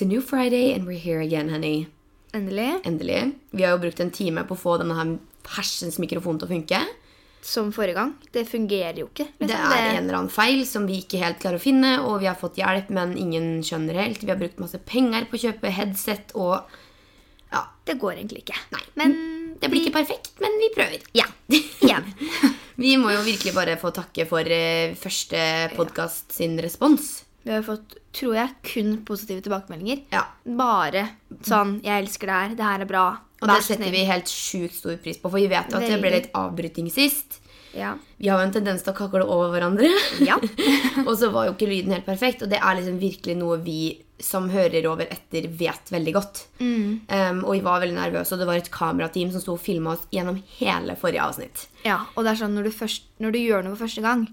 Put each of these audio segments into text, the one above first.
It's a new Friday, and we're here again, honey. Endelig. Endelig. Vi har jo brukt en time på å få denne her hersens mikrofon til å funke. Som forrige gang. Det fungerer jo ikke. liksom. Det er en eller annen feil som vi ikke helt klarer å finne, og vi har fått hjelp, men ingen skjønner helt. Vi har brukt masse penger på å kjøpe headset, og ja, det går egentlig ikke. Nei. Men det blir ikke perfekt, men vi prøver. Ja. Igjen. Vi må jo virkelig bare få takke for eh, første podkast sin respons. Vi har fått, tror jeg, kun positive tilbakemeldinger. Ja. Bare sånn 'Jeg elsker det her. Det her er bra'. Og det setter vi helt sjukt stor pris på, for vi vet jo at det ble litt avbryting sist. Ja. Vi har jo en tendens til å kakle over hverandre. Ja. og så var jo ikke lyden helt perfekt, og det er liksom virkelig noe vi som hører over etter, vet veldig godt. Mm. Um, og vi var veldig nervøse, og det var et kamerateam som sto og filma oss gjennom hele forrige avsnitt. ja. Og det er sånn når du, først, når du gjør noe for første gang,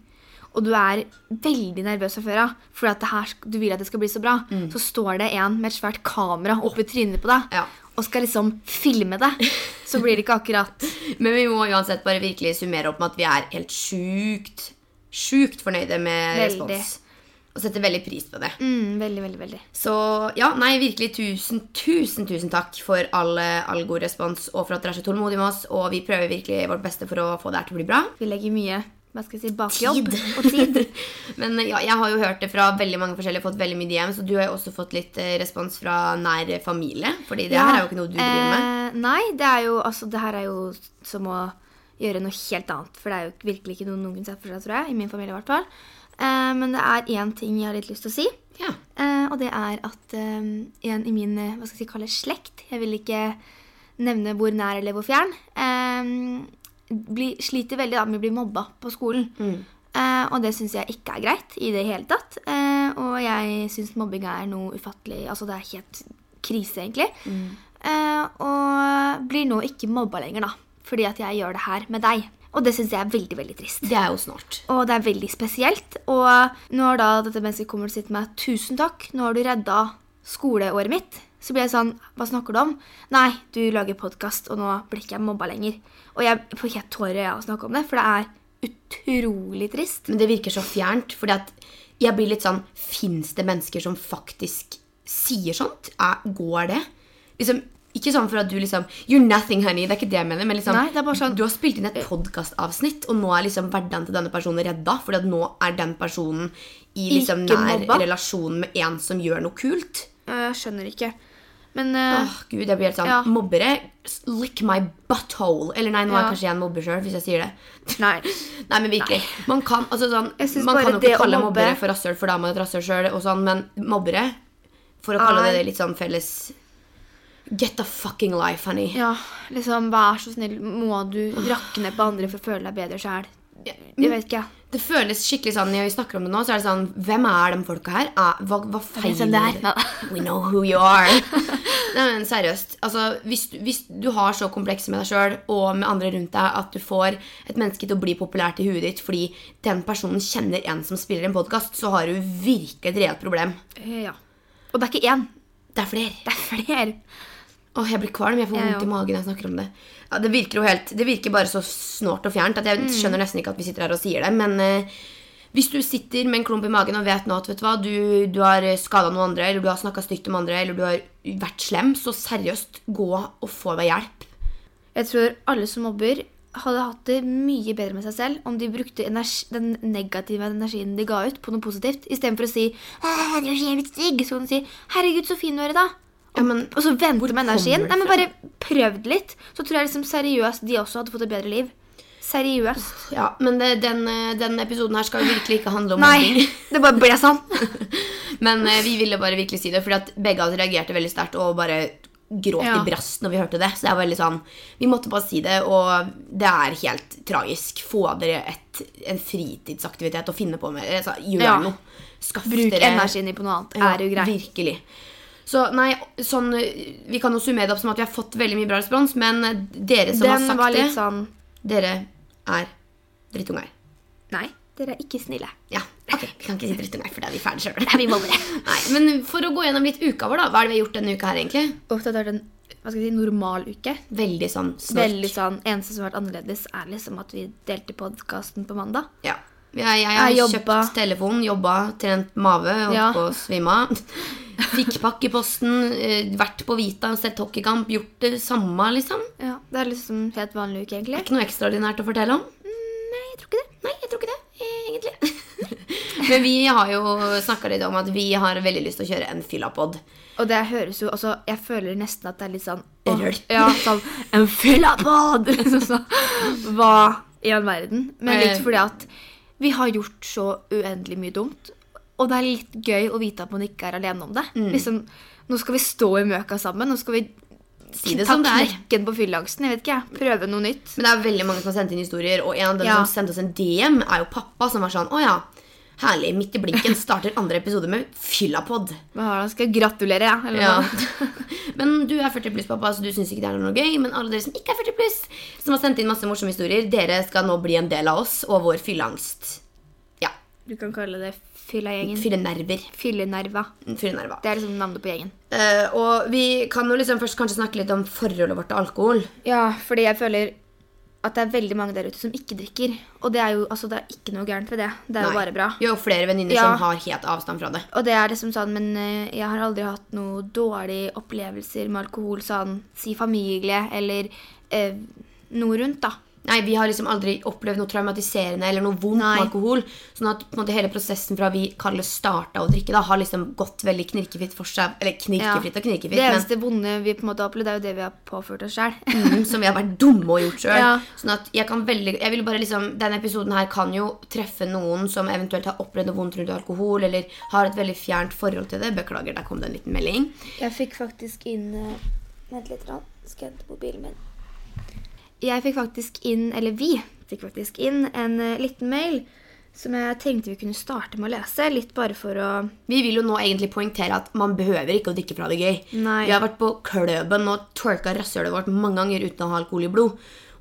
og du er veldig nervøs fra før av fordi at det her, du vil at det skal bli så bra, så står det en med et svært kamera oppi trynet på deg Mm. Ja. og skal liksom filme det. Så blir det ikke akkurat Men vi må uansett bare virkelig summere opp med at vi er helt sjukt, sjukt fornøyde med Veldig. respons. Og setter veldig pris på det. mm, Veldig, veldig, veldig. Så ja, nei, virkelig tusen, tusen, tusen takk for all, all god respons, og for at dere er så tålmodige med oss. Og vi prøver virkelig vårt beste for å få det her til å bli bra. Vi legger mye hva skal jeg si, bakjobb Tid. og tid. Men ja, jeg har jo hørt det fra veldig mange forskjellige, fått veldig mye DM, så du har jo også fått litt eh, respons fra nær familie. Fordi det Ja, her er jo ikke noe du driver med. Eh, nei, det er jo altså, det her er jo som å gjøre noe helt annet. For det er jo virkelig ikke noe noen kunne sett for seg, tror jeg. I min familie i hvert fall. Eh, men det er én ting jeg har litt lyst til å si. Ja. Eh, og det er at eh, en i min eh, hva skal jeg si, kalle slekt Jeg vil ikke nevne hvor nær eller hvor fjern. Eh, bli, sliter veldig da, med å bli mobba på skolen. Eh, og det syns jeg ikke er greit i det hele tatt. Eh, og jeg syns mobbing er noe ufattelig Altså det er helt krise, egentlig. Eh, og blir nå ikke mobba lenger, da. Fordi at jeg gjør det her med deg. Og det syns jeg er veldig, veldig trist. Det er jo snart. Og det er veldig spesielt. Og når da dette mennesket kommer og sier til meg 'tusen takk, nå har du redda skoleåret mitt', så ble jeg sånn 'hva snakker du om?' 'Nei, du lager podkast, og nå blir ikke jeg mobba lenger'. Og jeg får helt tårer av å snakke om det, for det er utrolig trist. Men det virker så fjernt, fordi at jeg blir litt sånn Fins det mennesker som faktisk sier sånt? Er, går det? Liksom, ikke sånn for at du liksom You're nothing, honey. Det er ikke det jeg mener. Men liksom, Nei, sånn- du har spilt inn et podkastavsnitt, og nå er liksom hverdagen til denne personen redda. Fordi at nå er den personen i liksom nær mobba. relasjon med en som gjør noe kult. Jeg skjønner ikke. Men uh, Åh, Gud, jeg blir helt sånn Ja. Mobbere, lick my butthole. Eller nei, nå er Ja. kanskje jeg en mobber sjøl, hvis jeg sier det. nei. Nei, men virkelig. Man kan, altså, sånn, man kan jo ikke kalle mobbe- mobbere for rasshøl, for da er man et rasshøl sjøl, sånn, men mobbere For å kalle nei. det litt sånn felles Get a fucking life, honey. Ja, liksom, vær så snill, må du rakke ned på andre for å føle deg bedre sjæl? Det vet ikke. Det føles skikkelig sånn når vi snakker om det nå, så er det sånn Hvem er de folka her? Er, hva, hva feiler det. We know who you are. Nei, men seriøst. Altså, hvis, hvis du har så komplekse med deg sjøl og med andre rundt deg at du får et menneske til å bli populært i huet ditt fordi den personen kjenner en som spiller en podkast, så har du virkelig et reelt problem. Eh, Ja. Og det er ikke én, Det er flere. det er flere. Åh, jeg blir kvalm. Jeg får Jeg vondt i magen når jeg snakker om det. Ja, det virker jo helt, det virker bare så snålt og fjernt at jeg Mm. skjønner nesten ikke at vi sitter her og sier det. Men eh, hvis du sitter med en klump i magen og vet nå at vet du hva, du, du har skada noen andre, eller du har snakka stygt om andre, eller du har vært slem, så seriøst, gå og få deg hjelp. Jeg tror alle som mobber, hadde hatt det mye bedre med seg selv om de brukte energi, den negative energien de ga ut, på noe positivt. Istedenfor å si «Æ, 'Du er så jævlig stygg', så kan du si 'Herregud, så fin du er i dag'. Ja, men Og så vente med energien. Nei, men? Bare prøvd litt. Så tror jeg liksom seriøst de også hadde fått et bedre liv. Seriøst. Ja, men det, den, den episoden her skal jo virkelig ikke handle om Nei, det bare ble sånn. Men eh, vi ville bare virkelig si det, fordi at begge av oss reagerte veldig sterkt og bare gråt Ja. i brast når vi hørte det. Så det er veldig sånn, vi måtte bare si det, og det er helt tragisk. Få dere et, en fritidsaktivitet å finne på med. Altså, gjør Ja. noe. Skaff Bruk dere energien din på noe annet. Ja, er jo greit. Virkelig. Så nei, sånn, Vi kan jo summere det opp som at vi har fått veldig mye bra respons, men dere som har Den sagt var det, litt sånn dere er drittunger. Nei, dere er ikke snille. Ja, ok, Vi kan ikke si drittunger, for det er vi ferdig sjøl. Nei, men for å gå gjennom litt uka vår, da. Hva er det vi har gjort denne uka her, egentlig? Og det har vært en hva skal jeg si, normal uke. Veldig sånn snork. Veldig sånn, Eneste som har vært annerledes, er liksom at vi delte podkasten på mandag. Ja. Jeg, jeg har Jeg jobba. kjøpt telefon, jobba, trent mave, holdt Ja. på å svime av. Fikk pakkeposten i posten, eh, vært på Vita, sett hockeykamp, gjort det samme, liksom. Ja, Det er liksom helt vanlig uke, egentlig. Ikke noe ekstraordinært å fortelle om. Nei, jeg tror ikke det. Nei, jeg tror ikke det, egentlig. Men vi har jo snakka litt om at vi har veldig lyst til å kjøre en fyllapod. Og det høres jo også Jeg føler nesten at det er litt sånn Rølt. Ja, sånn En fyllapod! Liksom sånn. hva i all verden? Men litt Eh. fordi at vi har gjort så uendelig mye dumt. Og det er litt gøy å vite at man ikke er alene om det. Mm. Liksom, Nå skal vi stå i møka sammen. Nå skal vi Si det som det er. knekken på fylleangsten. Jeg vet ikke, jeg. Prøve noe nytt. Men det er veldig mange som har sendt inn historier, og en av dem Ja. som sendte oss en DM, er jo pappa, som var sånn Å ja, herlig, midt i blinken starter andre episode med fyllapod. Han? Skal gratulere, ja? Eller Ja. Men du er 40 pluss, pappa, så du syns ikke det er noe gøy. Men alle dere som ikke er 40 pluss, som har sendt inn masse morsomme historier, dere skal nå bli en del av oss og vår fylleangst. Ja. Du kan kalle det Fyllegjengen. Fyllenerver. Fyllenerva. Fyllenerva. Det er liksom navnet på gjengen. Uh, og vi kan jo liksom først kanskje snakke litt om forholdet vårt til alkohol. Ja, fordi jeg føler at det er veldig mange der ute som ikke drikker. Og det er jo altså, det er ikke noe gærent ved det. Det er jo bare bra. Jo flere venninner Ja. som har helt avstand fra det. Og det er liksom sånn, men eh, jeg har aldri hatt noen dårlige opplevelser med alkohol, sånn si familie eller eh, noe rundt, da. Nei, Vi har liksom aldri opplevd noe traumatiserende eller noe vondt Nei. med alkohol. Sånn at på en måte hele prosessen fra vi kaller starta å drikke, da, har liksom gått veldig knirkefritt for seg. Eller knirkefritt og knirkefritt, Det eneste vonde vi på en måte har opplevd, det er jo det vi har påført oss sjøl. mm, som vi har vært dumme og gjort sjøl. Ja. Sånn at jeg kan veldig jeg vil bare liksom, Denne episoden her kan jo treffe noen som eventuelt har opplevd noe vondt rundt alkohol, eller har et veldig fjernt forhold til det. Beklager, der kom det en liten melding. Jeg fikk faktisk inn eh, Vent litt, skal jeg hente mobilen min. Jeg fikk faktisk inn, eller vi fikk faktisk inn, en eh, liten mail som jeg tenkte vi kunne starte med å lese. Litt bare for å Vi vil jo nå egentlig poengtere at man behøver ikke å drikke for å ha det gøy. Nei. Vi har vært på kløben og twerka rasshølet vårt mange ganger uten å ha alkohol i blod.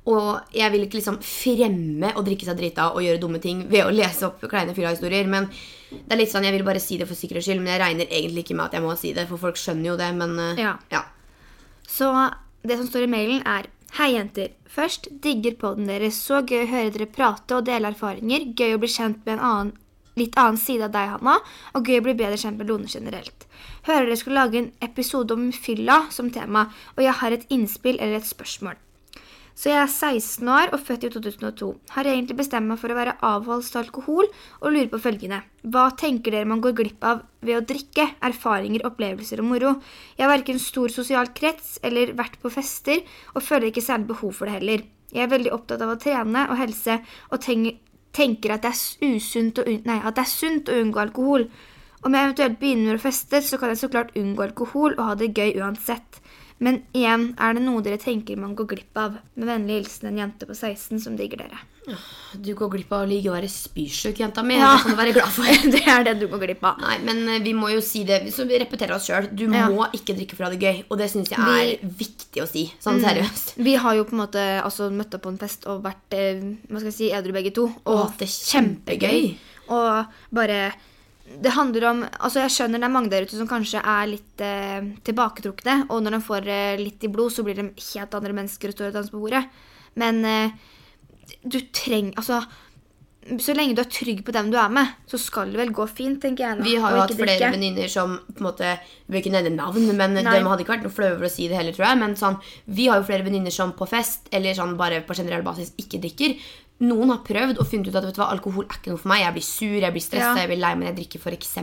Og jeg vil ikke liksom fremme å drikke seg drita og gjøre dumme ting ved å lese opp kleine fylla-historier. Men det er litt sånn, jeg vil bare si det for sikkerhets skyld. Men jeg regner egentlig ikke med at jeg må si det, for folk skjønner jo det. Men eh, Ja. ja. Så det som står i mailen, er Hei, jenter. Først digger podden deres. Så gøy å høre dere prate og dele erfaringer. Gøy å bli kjent med en annen, litt annen side av deg, Hanna. Og gøy å bli bedre kjent med Lone generelt. Hører dere skulle lage en episode om fylla som tema, og jeg har et innspill eller et spørsmål. Så jeg er 16 år og født i 2002. Har egentlig bestemt meg for å være avholds til alkohol og lurer på følgende. Hva tenker dere man går glipp av ved å drikke? Erfaringer, opplevelser og moro. Jeg har verken stor sosial krets eller vært på fester, og føler ikke særlig behov for det heller. Jeg er veldig opptatt av å trene og helse, og tenker, at, det nei, at det er sunt å unngå alkohol. Om jeg eventuelt begynner å feste, så kan jeg så klart unngå alkohol og ha det gøy uansett. Men igjen, er det noe dere tenker man går glipp av? Med vennlig hilsen en jente på 16 som digger dere. Du går glipp av å ligge og være spysjuk, jenta mi. Ja. Det kan du være glad for. det er det du går glipp av. Nei, men eh, vi må jo si det, så vi repeterer oss sjøl. Du Ja. må ikke drikke for å ha det gøy. Og det syns jeg er viktig å si. Sånn seriøst. Vi har jo på en måte altså, møtt opp på en fest og vært eh, hva skal jeg si, edru begge to. Og hatt det kjempegøy. Og bare Det handler om Altså, jeg skjønner det er mange der ute som kanskje er litt eh, tilbaketrukne, og når de får eh, litt i blod, så blir de helt andre mennesker og står og danser på bordet. Men eh, du trenger Altså så lenge du er trygg på dem du er med, så skal det vel gå fint, tenker jeg. Nå, Vi har jo hatt flere venninner som på en måte Vi vil ikke nevne navn, men Nei. de hadde ikke vært noe flaue over å si det heller, tror jeg. Men sånn, vi har jo flere venninner som på fest eller sånn bare på generell basis ikke drikker. Noen har prøvd og funnet ut at hva, alkohol er ikke noe for meg. Jeg blir sur, jeg blir stressa, Ja. jeg blir lei meg når jeg drikker, f.eks.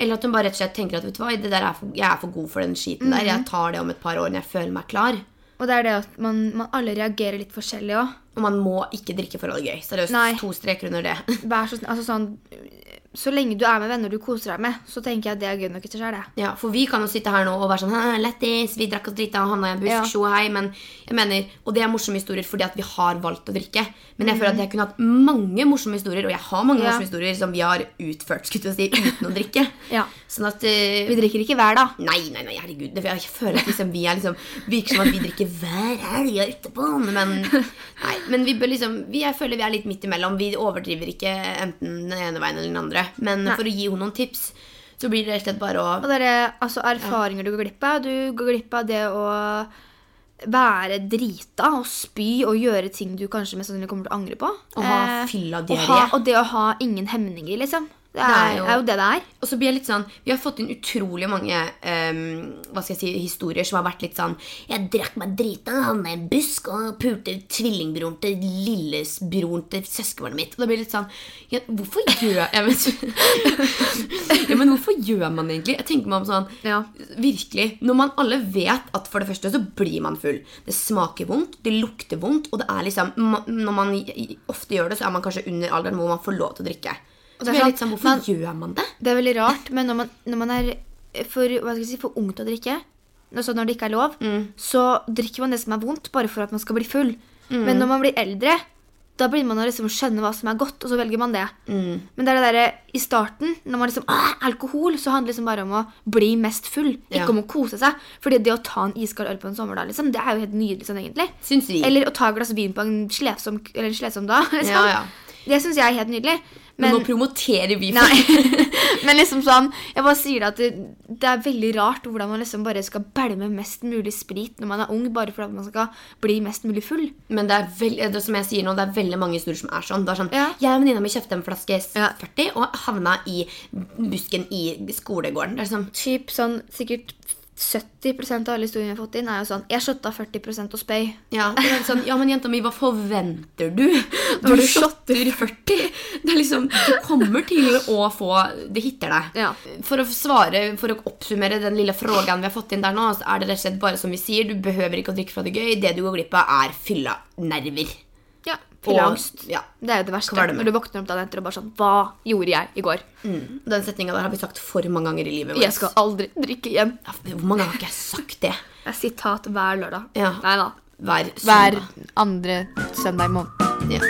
Eller at de bare rett og slett tenker at hva, er for, jeg er for god for den skiten der. Mhm. Jeg tar det om et par år når jeg føler meg klar. Og det er det at man, man alle reagerer litt forskjellig òg. Og man må ikke drikke for å ha det gøy. Seriøst, to streker under det. Vær så snill. Altså sånn Så lenge du er med venner du koser deg med, så tenker jeg at det er gøy nok i seg sjøl. Ja, for vi kan jo sitte her nå og være sånn Lettis, Lættis, vi drakk oss drita, Hanna i en busk, Ja. tjo og hei. Men jeg mener, Og det er morsomme historier fordi at vi har valgt å drikke. Men jeg føler at jeg kunne hatt mange morsomme historier, og jeg har mange. Ja. morsomme historier som vi har utført skulle jeg si, uten å drikke. Ja. Sånn at uh, Vi drikker ikke hver, da. Nei, nei, nei, herregud. Det, jeg føler at liksom, vi er liksom virker som at vi drikker hver helg og etterpå. Men, nei, men vi bør liksom vi, Jeg føler vi er litt midt imellom. Vi overdriver ikke enten den ene veien eller den andre. Men Nei. for å gi henne noen tips, så blir det rett og slett bare å Og det er altså erfaringer du går glipp av. Du går glipp av det å være drita og spy og gjøre ting du kanskje mest sannsynlig kommer til å angre på. Og ha Eh, fylla-diaré. og ha- Og det å ha ingen hemninger, liksom. Det er, Det er jo- er jo det det er. Og så blir jeg litt sånn Vi har fått inn utrolig mange um, Hva skal jeg si, historier som har vært litt sånn Jeg drakk meg drita, havna i en busk og pulte tvillingbroren til lillebroren til søskenbarnet mitt. Og det blir litt sånn ja, Hvorfor gjør jeg men, ja, men hvorfor gjør man det egentlig? Jeg tenker meg om sånn Ja. Virkelig. Når man alle vet at for det første så blir man full. Det smaker vondt, det lukter vondt, og det er liksom Når man ofte gjør det, så er man kanskje under alderen hvor man får lov til å drikke. Det er sånn, litt sånn, Hvorfor man- gjør man det? Det er veldig rart, men når man, når man er for, si, for ung til å drikke, altså når det ikke er lov, så drikker man det som er vondt, bare for at man skal bli full. Men når man blir eldre, da blir man å liksom skjønne hva som er godt, og så velger man det. Men det er det derre i starten, når man liksom Alkohol, så handler det liksom bare om å bli mest full, ikke Ja. om å kose seg. Fordi det å ta en iskald øl på en sommerdag, liksom, det er jo helt nydelig sånn, egentlig. Eller å ta et glass vin på en slevsom, eller en slitsom dag. Liksom. Ja, ja. Det syns jeg er helt nydelig. Men, nå promoterer vi Nei. Men liksom sånn, jeg bare sier det at det, det er veldig rart hvordan man liksom bare skal bælme mest mulig sprit når man er ung, bare for at man skal bli mest mulig full. Men det er veldig, det som jeg sier nå, det er veldig mange historier som er sånn. Det er sånn Ja. Jeg og venninna mi kjøpte en flaske S Ja. 40 og havna i busken i skolegården. Det er sånn Typ sånn sikkert 70% av alle historiene vi har fått inn, er jo sånn Jeg shotta 40% og spøy. ja, sånn, ja, men jenta mi, hva forventer du? Du du shotter 40. Det er liksom, Du kommer til å få Det hitter deg. Ja. For å svare, for å oppsummere den lille frågan vi har fått inn der nå, så er det rett og slett bare som vi sier, du behøver ikke å drikke fra det gøy. Det du går glipp av, er fylla nerver. Ja, Og- angst. Ja. Det er jo det verste. Kvalme. Når du våkner opp dagen etter og bare sånn Hva gjorde jeg i går? Den setninga der har vi sagt for mange ganger i livet vårt. Jeg skal aldri drikke igjen. Ja, Hvor mange ganger har ikke jeg sagt det? Det er sitat hver lørdag. Ja. Nei da. Hver Hver andre søndag i måneden. Ja.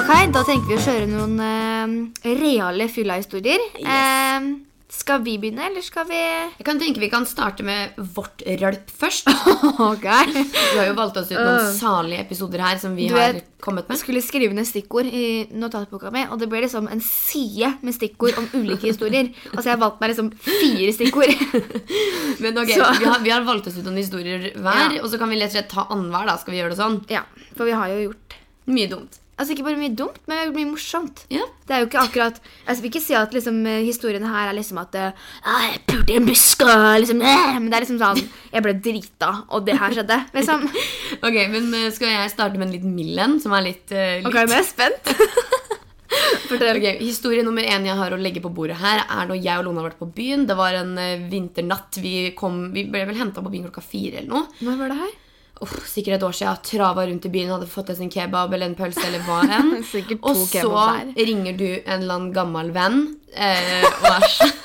Ok, da tenker vi å kjøre noen uh, reale fylla-historier. Eh, skal vi begynne, eller skal vi Jeg kan tenke Vi kan starte med vårt rølp først. Ok. Vi har jo valgt oss ut noen salige episoder her som vi Du har vet, kommet Jeg Du skulle skrive ned stikkord i notatboka mi, og det ble liksom en side med stikkord om ulike historier. Altså, jeg valgte meg liksom fire stikkord. Men ok, vi, har, vi har valgt oss ut noen historier hver, Ja. og så kan vi rett og slett ta annenhver. da, Skal vi gjøre det sånn? ja, for vi har jo gjort Mye dumt. Altså ikke bare mye dumt, men mye morsomt. Ja. Det er jo ikke akkurat Jeg skal ikke si at liksom, eh, historiene her er liksom at eh, «Ah, Jeg pulte i en busk og liksom Men det er liksom sånn Jeg ble drita, og det her skjedde. Liksom. Ok, men eh, Skal jeg starte med en liten mild en, som er litt, uh, litt Ok, jeg er spent. Okay, Historie nummer én jeg har å legge på bordet her, er når jeg og Lone har vært på byen. Det var en vinternatt. Vi, kom, vi ble vel henta på byen klokka fire eller noe. Når var det her? Uff, sikkert et år siden. Trava rundt i byen, hadde fått oss en kebab eller en pølse eller hva enn. Og så ringer du en eller annen gammel venn eh, og er sånn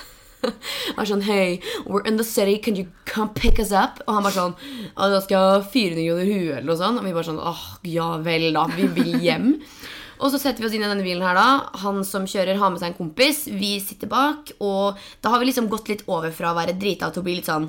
og er sånn Hey, we're in the city, can you come pick us up? Og han bare sånn Da skal jeg ha 400 kroner huet, eller noe sånt. Og vi bare sånn Åh, ja vel, da. Vi vil hjem. Og så setter vi oss inn i denne bilen her, da. Han som kjører, har med seg en kompis. Vi sitter bak. Og da har vi liksom gått litt over fra å være drita til å bli litt sånn,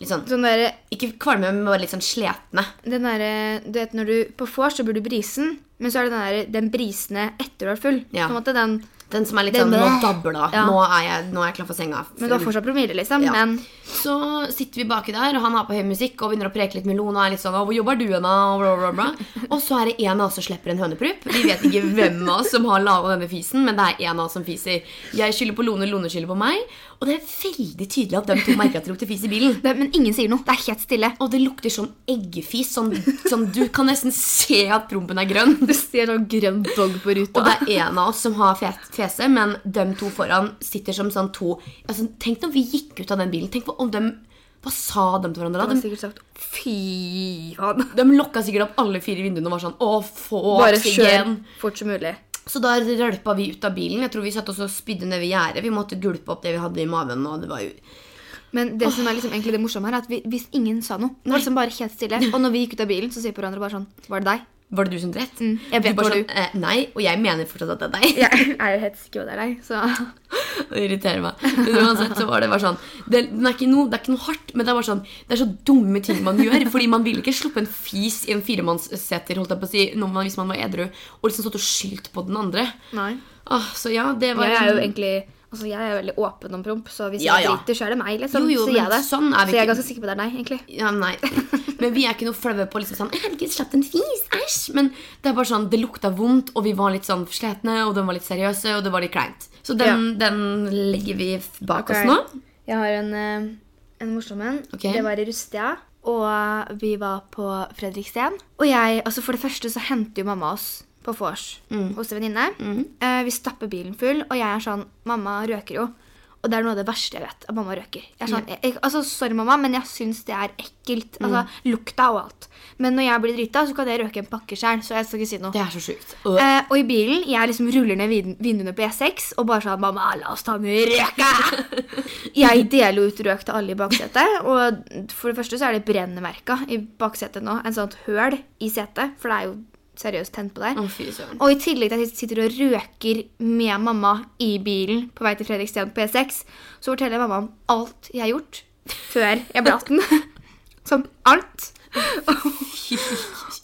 litt sånn Sånn der, Ikke kvalme, men bare litt sånn sletne. den der, du vet, når du På vors så blir du brisen, men så er det den, der, den brisende etter du er full. Ja. På en måte den Den som er litt sånn Nå dabla. Ja. Nå, er jeg, nå er jeg klar for senga. Men du har fortsatt promille, liksom. Ja. Men Så sitter vi baki der, og han har på høy musikk og begynner å preke litt med Lone. Og er litt sånn, 'Hvor jobber du henne? Og så er det en av oss som slipper en høneprup Vi vet ikke hvem av oss som har laga denne fisen, men det er en av oss som fiser. Jeg skylder på Lone, Lone skylder på meg. Og det er veldig tydelig at de to merker at det lukter fis i bilen. det, Men ingen sier noe. Det er helt stille. Og det lukter sånn eggefis. Sånn, sånn Du kan nesten se at prompen er grønn. Du ser sånn grønn dog på ruta. Og det er en av oss som har fe- fese, men de to foran sitter som sånn to altså, Tenk når vi gikk ut av den bilen. Tenk om de Hva sa de til hverandre? De, sagt fy faen. de lokka sikkert opp alle fire vinduene og var sånn Å, få Bare kjør fort som mulig. Så da rølpa vi ut av bilen. Jeg tror vi satt oss og spydde ned ved gjerdet. Vi måtte gulpe opp det vi hadde i maven. Og det var jo Men det som er liksom egentlig det morsomme her, er at vi, hvis ingen sa noe Det var liksom bare helt stille. Og når vi gikk ut av bilen, så sier på hverandre bare sånn Var det deg? Var det du som rett? Mm, jeg vet Du bare sånn, sånn, eh, nei, og jeg mener fortsatt at det er deg. Jeg er jo helt sikker på det er deg. Så Det irriterer meg. Men uansett så var det bare sånn det, den er ikke noe, det er ikke noe hardt, men det er bare sånn Det er så dumme ting man gjør. Fordi man ville ikke sluppe en fis i en firemannsseter holdt jeg på å si, man, hvis man var edru, og liksom stått og skyldt på den andre. nei. Åh, så ja, det var Jeg er jo egentlig Altså, Jeg er veldig åpen om promp, så hvis Ja, jeg ja. driter, så er det meg. liksom. Jo, jo, sier jeg det. sånn er vi så jeg er ganske sikker på det er deg, egentlig. Ja, nei. Men vi er ikke noe flaue på liksom sånn Herregud, slapp en fis, æsj. Men det er bare sånn, det lukta vondt, og vi var litt sånn slitne, og de var litt seriøse, og det var litt kleint. Så den, den legger vi bak okay. oss nå. Jeg har en, eh, en morsom en. Okay. Det var i Rustia, og vi var på Fredriksten. Og jeg, altså For det første så henter jo mamma oss på vors Mm. hos en venninne. Eh, vi stapper bilen full, og jeg er sånn Mamma røker jo. Og det er noe av det verste jeg vet. At mamma røker. Jeg er sånn, jeg, altså, Sorry, mamma, men jeg syns det er ekkelt. Altså, Mm. Lukta og alt. Men når jeg blir drita, så kan jeg røke en pakke sjøl. Så jeg skal ikke si noe. Det er så sjukt. Og, Eh, og i bilen, jeg liksom ruller ned vinduene på E6 og bare sånn Mamma, la oss ta med røka! jeg deler jo ut røk til alle i baksetet. Og for det første så er det brennemerka i baksetet nå. En sånt høl i setet, for det er jo seriøst tent på der. Oh. Og i tillegg til at jeg sitter og røker med mamma i bilen på vei til Fredrikstien på E6, så forteller jeg mamma om alt jeg har gjort før jeg ble 18. Sånn alt.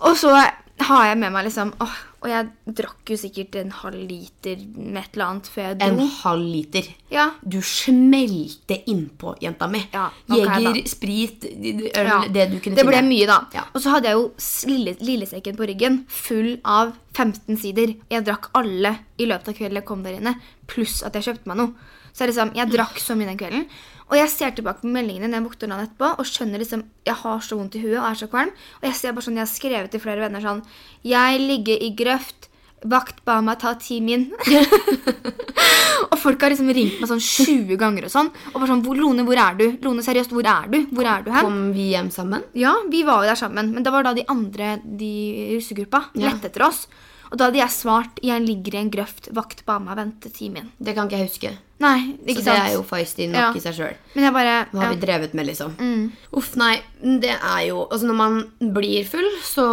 Og så har jeg med meg liksom åh, Og jeg drakk jo sikkert en halv liter med et eller annet før jeg En halv liter. Ja. Du smelte innpå, jenta mi. Ja, Jeger, sprit, øl, Ja. det du kunne finne. Det ble mye, da. Ja. Og så hadde jeg jo lille, lillesekken på ryggen full av 15 sider. Jeg drakk alle i løpet av kvelden jeg kom der inne, pluss at jeg kjøpte meg noe. Så jeg, liksom, jeg drakk så mye den kvelden. Og jeg ser tilbake på meldingene når jeg våkner dagen etterpå og skjønner liksom jeg har så vondt i huet og er så kvalm. Og jeg ser bare sånn, jeg har skrevet til flere venner sånn Jeg ligger i grøft. Vakt ba meg ta timen. og folk har liksom ringt meg sånn 20 ganger og sånn. Og bare sånn Lone, hvor er du? Lone, seriøst, hvor er du? Hvor er du hen? Kom vi hjem sammen? Ja, vi var jo der sammen. Men det var da de andre de russegruppa Ja. lette etter oss. Og da hadde jeg svart 'Jeg ligger i en grøft. Vakt ba meg vente timen'. Det kan ikke jeg huske. Nei, ikke Så sant? det er jo feisty nok Ja. i seg sjøl. Hva har ja. vi drevet med, liksom? Mm. Uff, nei. Det er jo Altså, når man blir full, så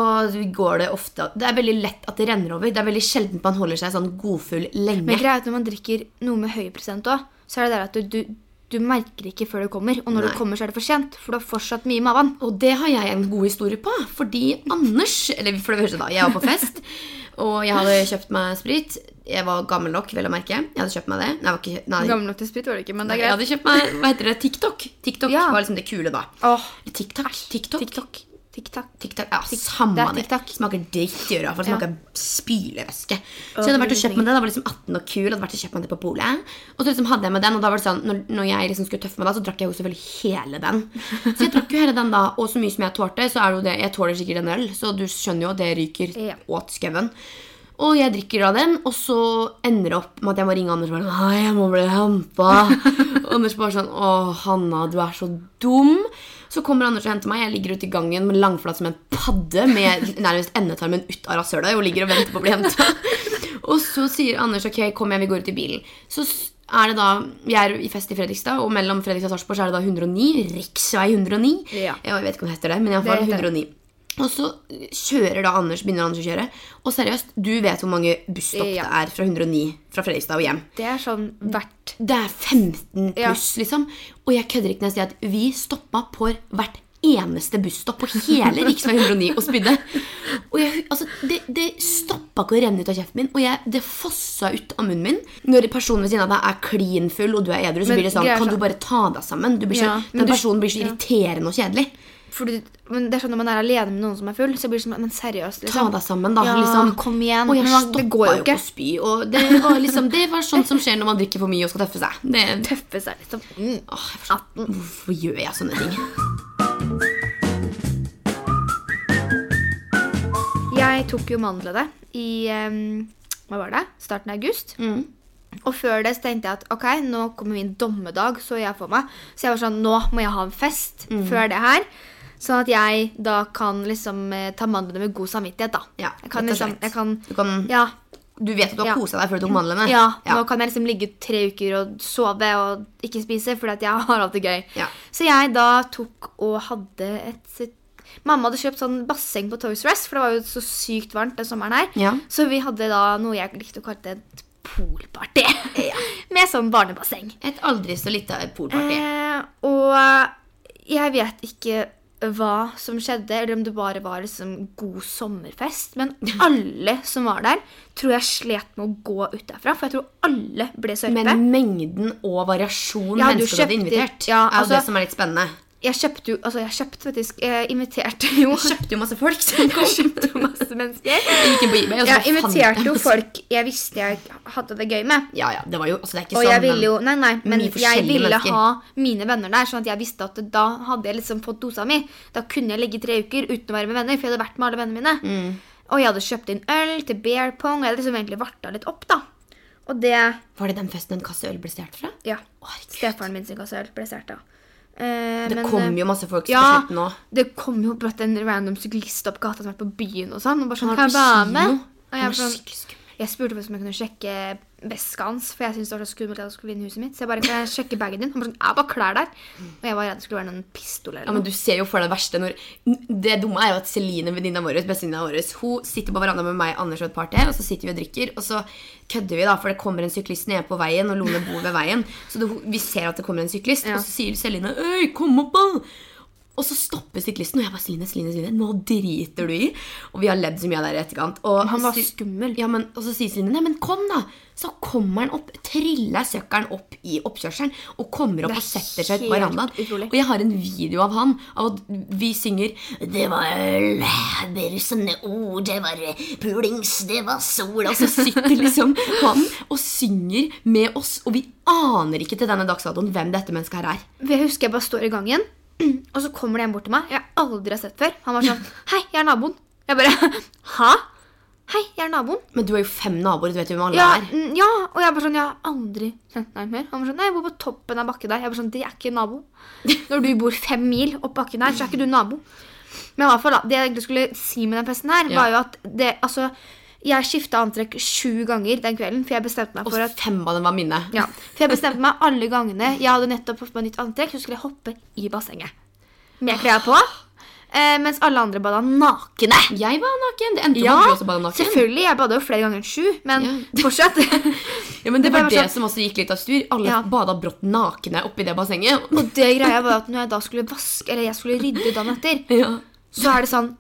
går det ofte Det er veldig lett at det renner over. Det er veldig sjelden man holder seg sånn godfull lenge. Men greia er at når man drikker noe med høy prosent òg, så er det der at du, du, du merker ikke før det kommer. Og når Nei. det kommer, så er det for sent. For du har fortsatt mye i magen. Og det har jeg en god historie på. Fordi Anders Eller for det første, da. Jeg var på fest, og jeg hadde kjøpt meg sprit. Jeg var gammel nok, vel å merke. Jeg hadde kjøpt meg det. Nei, var ikke, nei, Gammel nok til sprit var det ikke, men det jeg er hadde greit. kjøpt meg Hva heter det? TikTok. TikTok Ja. var liksom det kule da. Oh. TikTok? TikTok? TikTok. TikTok. TikTok, ja, samme det. TikTok. Smaker dritt i øra. For det Ja. smaker spylevæske. Så jeg hadde vært og kjøpt meg det. Da var jeg liksom 18 og kul. Hadde vært og kjøpt meg det på polet. Og så liksom hadde jeg med den, og da var det sånn Når, når jeg liksom skulle tøffe meg da, så drakk jeg jo selvfølgelig hele den. Så jeg drakk jo hele den da, og så mye som jeg tålte, så er det jo det Jeg tåler sikkert en øl, så du skjønner jo at det ryker Ja. åt skauen. Og jeg drikker av den, og så ender det opp med at jeg må ringe Anders og bare Nei, jeg må bli hampa. Anders bare sånn Å, Hanna, du er så dum. Så kommer Anders og henter meg. Jeg ligger ute i gangen med langflat som en padde med nærmest endetarmen ut av rasshølet og ligger og venter på å bli henta. Og så sier Anders ok, kom igjen, vi går ut i bilen. Så er det da, Vi er i fest i Fredrikstad, og mellom Fredrikstad og Sarpsborg er det da 109. Riksvei 109. Ja. Jeg vet ikke om det heter det, men iallfall heter det. 109. Og så kjører da Anders, begynner Anders å kjøre. Og seriøst, du vet hvor mange busstopp Ja. det er fra 109 fra Fredrikstad og hjem. Det er sånn hvert Det er 15 Ja. pluss, liksom. Og jeg kødder ikke når jeg sier at vi stoppa på hvert eneste busstopp på hele rv. 109 og spydde. Og jeg, altså, det, det stoppa ikke å renne ut av kjeften min, og jeg, det fossa ut av munnen min. Når personen ved siden av deg er klin full, og du er edru, så Men blir det sånn Kan du bare ta deg sammen? Du blir så, Ja, den du- personen blir så ja. irriterende og kjedelig. For du, men det er sånn Når man er alene med noen som er full, så blir det sånn Men seriøst, Ta liksom. deg sammen, da. Ja, liksom. kom igjen. Og jeg Men det stoppa går jo ikke. å spy. Og det var liksom Det var sånt som skjer når man drikker for mye og skal tøffe seg. Det, Tøffe seg liksom. Mm. åh, forstår, hvorfor gjør jeg sånne ting? Jeg tok jo mandlene i um, hva var det? starten av august. Mm. Og før det så tenkte jeg at ok, nå kommer min dommedag, så jeg for meg. Så jeg var sånn, nå må jeg ha en fest Mm. før det her. Sånn at jeg da kan liksom eh, ta mandlene med god samvittighet, da. Ja, jeg kan liksom, jeg kan, Du, kan, ja, du vet at du har Ja. kosa deg før du tok mandlene? ja, ja. nå kan jeg liksom ligge tre uker og sove og ikke spise, fordi at jeg har alt det gøy. Ja. Så jeg da tok og hadde et Mamma hadde kjøpt sånn basseng på Toys Rest, for det var jo så sykt varmt den sommeren her. Ja. Så vi hadde da noe jeg likte å kalle et poolparty. Med sånn barnebasseng. Et aldri så lite poolparty. Eh, og jeg vet ikke hva som skjedde, eller om det bare var liksom god sommerfest. Men alle som var der, tror jeg slet med å gå ut derfra. For jeg tror alle ble sørpe. Men mengden og variasjon Ja, mennesker du hadde invitert, ja, er jo altså- det som er litt spennende. Jeg kjøpte jo Altså, jeg kjøpte faktisk Jeg inviterte jo Jeg kjøpte jo masse folk. som kom. Jeg kjøpte jo masse mennesker. Jeg gikk på eBay, og så Jeg inviterte jo folk jeg visste jeg hadde det gøy med. Ja, ja, det var jo altså, det er ikke Og sånn, jeg ville jo Nei, nei, men jeg ville mennesker. ha mine venner der, sånn at jeg visste at da hadde jeg liksom fått dosa mi. Da kunne jeg ligge tre uker uten å være med venner, for jeg hadde vært med alle vennene mine. Mm. Og jeg hadde kjøpt inn øl til bear pong, og jeg hadde liksom egentlig varta litt opp, da. Og det Var det den festen en kasse øl ble stjålet fra? Ja. Herregud. Stefaren min sin kasse øl ble stjålet, da. Eh, Det men, kom eh, jo masse folk ja, på nå òg. det kom jo brått en random syklist opp gata som har vært på byen og sånn. Og bare sånn, kan jeg være med? Og jeg, sånn, jeg spurte om jeg kunne sjekke veska hans, for jeg syntes det var så skummelt at jeg skulle vinne huset mitt. Så jeg bare, kan jeg sjekke bagen din? Han bare sånn, jeg bare klær der. Og jeg var redd det skulle være noen pistol eller Ja, men du ser jo for deg det verste når Det dumme er jo at Celine, venninna vår, bestevenninna vår, hun sitter på verandaen med meg, Anders og et par til, og så sitter vi og drikker, og så kødder vi, da, for det kommer en syklist nede på veien, og Lone bor ved veien. Så det, vi ser at det kommer en syklist, Ja. og så sier Celine 'Øy, kom opp, da!' Og så stopper syklisten, og jeg bare 'Celine, Celine, Celine, nå driter du i'. Og vi har ledd så mye av det i etterkant. Og Han var skummel. Ja, men, og så sier Celine 'Nei, men kom, da'. Så kommer han opp, triller søkkeren opp i oppkjørselen og kommer opp og setter seg på verandaen. Og jeg har en video av han av at vi synger Det var berusende ord, det var pulings, det var sol Og så sitter liksom han og synger med oss, og vi aner ikke til denne dagsdatoen hvem dette mennesket her er. Jeg husker jeg bare står i gangen, og så kommer det en bort til meg. Jeg aldri har sett før. Han var sånn Hei, jeg er naboen. Jeg bare Hæ? Hei, jeg er naboen. Men du har jo fem naboer, du vet jo hvem alle Ja, er. mm, ja, og jeg bare sånn, jeg har aldri kjent deg mer. Han var sånn, nei, jeg bor på toppen av bakken der. Jeg bare sånn, det er ikke nabo. Når du bor fem mil opp bakken der, så er ikke du nabo. Men i hvert fall det jeg egentlig skulle si med den festen her, Ja. var jo at det, altså, jeg skiftet antrekk sju ganger den kvelden, for jeg bestemte meg for at Og fem av dem var mine. ja, for jeg bestemte meg alle gangene jeg hadde nettopp fått meg nytt antrekk, så skulle jeg hoppe i bassenget. Med klær på. Eh, mens alle andre bada nakne. Jeg bada naken. Det endte Ja, med at du også badet naken. selvfølgelig. Jeg bada jo flere ganger enn sju, men Ja. fortsatt. Ja, men det Det var det sånn- som også gikk litt av styr. Alle Ja. bada brått nakne oppi det bassenget. Og det greia var at når jeg da skulle vaske, eller jeg skulle rydde dagen etter, Ja. så er det sånn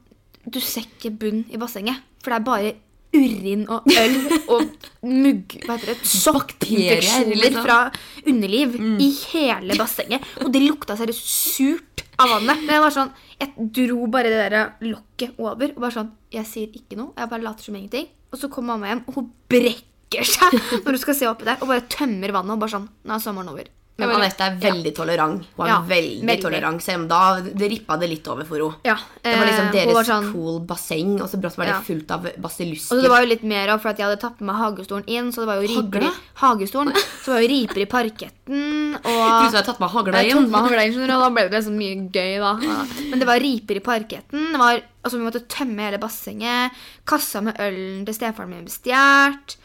Du ser ikke bunn i bassenget, for det er bare urin og øl og mugg... Hva heter det? Bakterier, liksom. fra underliv i hele bassenget. Og det lukta seriøst surt av vannet. Men jeg var sånn Jeg dro bare det der lokket over og bare sånn Jeg sier ikke noe. Jeg bare later som ingenting. Og så kommer mamma hjem, og hun brekker seg når hun skal se oppi der, og bare tømmer vannet og bare sånn Nå er sommeren over. Men bare- Anette er veldig tolerant. Hun er Ja, veldig, veldig. tolerant. Selv om da det rippa det litt over for henne. Ja, Det var liksom eh, deres var sånn- cool basseng, og så brått var det Ja. fullt av Og basillusker. så det var jo litt mer av, for jeg hadde tatt med meg hagestolen inn, så det var jo riper i hagestolen. Så var jo riper i parketten, og Plutselig har hadde tatt med hagla inn. inn, og da ble det liksom mye gøy, da. Men det var riper i parketten. Det var, altså Vi måtte tømme hele bassenget. Kassa med ølen til stefaren min ble stjålet.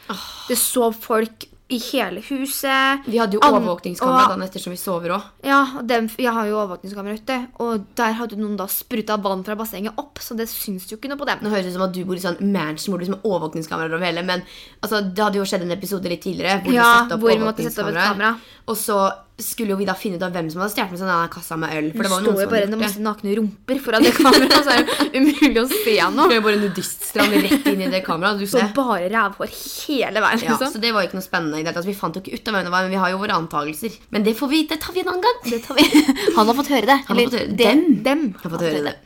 Det så folk i hele huset. Vi hadde jo overvåkningskamera dagen etter som vi sover òg. Ja, dem, jeg har jo overvåkningskamera ute, og der hadde noen da spruta vann fra bassenget opp, så det syns jo ikke noe på dem. Nå høres det ut som at du bor i sånn mansion hvor du har overvåkningskameraer over hele, men altså, det hadde jo skjedd en episode litt tidligere hvor, Ja, vi hvor vi måtte sette opp et kamera. Og så skulle jo vi da finne ut av hvem som hadde stjålet med seg denne kassa med øl. For det var jo noen som bare masse nakne rumper foran det kameraet, så er det umulig å se Det noe. er jo bare nudiststrand rett inn i det kameraet. Du Så ser. bare rævhår hele veien, Ja, liksom. så det var jo ikke noe spennende. i det hele. Vi fant jo ikke ut av hvem det var, men vi har jo våre antakelser. Men det får vi, det tar vi en annen gang. Det tar vi. Han har fått høre det. Han har fått høre det. dem. Dem dem har fått høre det.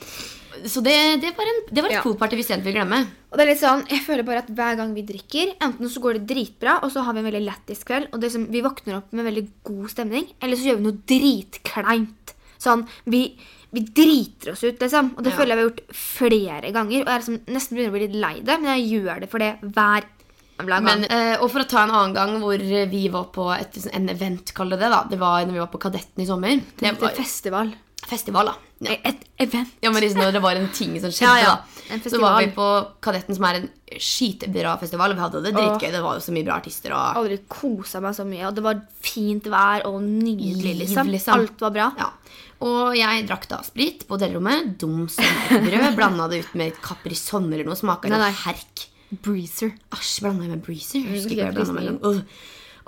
Så det, det var, en, det var et Ja. poolparty vi sent vil glemme. Og det er litt sånn, jeg føler bare at hver gang vi drikker, enten så går det dritbra, og så har vi en veldig lættis kveld, og det som, vi våkner opp med veldig god stemning, eller så gjør vi noe dritkleint. Sånn, vi, vi driter oss ut, liksom. Og det Ja. føler jeg vi har gjort flere ganger, og jeg er liksom, nesten begynner å bli litt lei det, men jeg gjør det for det hver gang. Men, eh, og for å ta en annen gang hvor vi var på et, en event, kall det det, da. Det var når vi var på Kadetten i sommer. Det det var festival. Festival, da. Ja. Et event. Ja, men liksom det var en ting som skjedde, Ja, ja. da. Så var vi på Kadetten, som er en skitbra festival. Vi hadde det dritgøy. Det var jo så mye bra artister og aldri kosa meg så mye, og det var fint vær og nydelig, liksom. liksom. Alt var bra. Ja. Og jeg drakk da sprit på hotellrommet. Dum som brød. Blanda det ut med Caprisonne eller noe. Smaka nei. herk. Breezer. Æsj, blanda med Breezer? Jeg husker ikke hva jeg blandet helt mellom.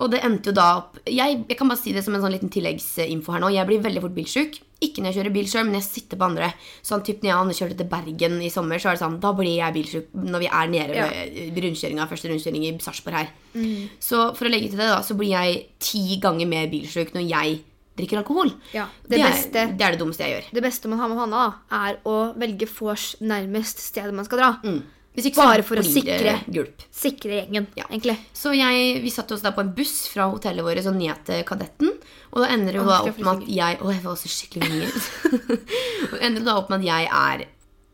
Og det endte jo da opp jeg, jeg kan bare si det som en sånn liten tilleggsinfo her nå. Jeg blir veldig fort bilsjuk. Ikke når jeg kjører bil sjøl, men jeg sitter på andre. Sånn typ når jeg og Anne kjørte til Bergen i sommer, så er det sånn, da blir jeg bilsjuk når vi er nede Ja. ved rundkjøringa, første rundkjøring i Sarpsborg her. Så for å legge til det, da, så blir jeg ti ganger mer bilsjuk når jeg drikker alkohol. Ja, det er, beste- det er det dummeste jeg gjør. Det beste man har med Hanna, da, er å velge vors nærmest stedet man skal dra. Ikke Bare for å sikre- Sikre gjengen, Ja. egentlig. Så jeg, vi satte oss da på en buss fra hotellet vårt og ned til Kadetten. Og da ender det da opp med at jeg Å, jeg var også skikkelig vinger. og ender det da opp med at jeg er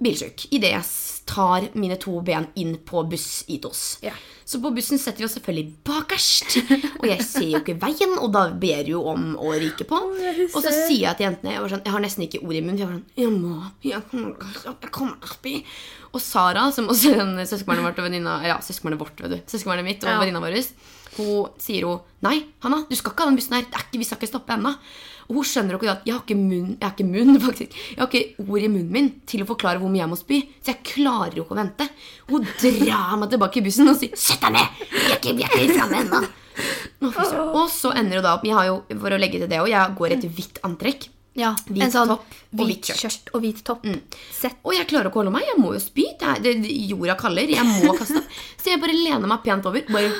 bilsjuk idet jeg tar mine to ben inn på buss Itos. Ja. Så på bussen setter vi oss selvfølgelig bakerst. Og jeg ser jo ikke veien, og da ber jo om å ryke på. Og så sier jeg til jentene Jeg, var sånn, jeg har nesten ikke ord i munnen. for Jeg var sånn Jeg må Jeg kommer til å- jeg spy. Og Sara, som også er en søskenbarnet vårt og venninna Ja, søskenbarnet vårt, vet du. Søskenbarnet mitt og Ja. venninna vår. Hun sier jo Nei, Hanna, du skal ikke ha den bussen her. Det er ikke, vi skal ikke stoppe ennå. Og hun skjønner ikke at jeg har ikke munn, jeg har ikke munn faktisk. Jeg har ikke ord i munnen min til å forklare hvor mye jeg må spy. Så jeg klarer jo ikke å vente. Hun drar meg tilbake i bussen og sier 'Sett deg ned! Vi er ikke, vi er ikke framme ennå'. Og så ender det da opp Jeg har jo, for å legge til det òg, jeg går i et hvitt antrekk. Ja, Hvit en sånn topp og hvit skjørt. skjørt og hvit topp. Sett. Og jeg klarer ikke å holde meg. Jeg må jo spy. Det er, det, jorda kaller. Jeg må kaste. Så jeg bare lener meg pent over. Bare.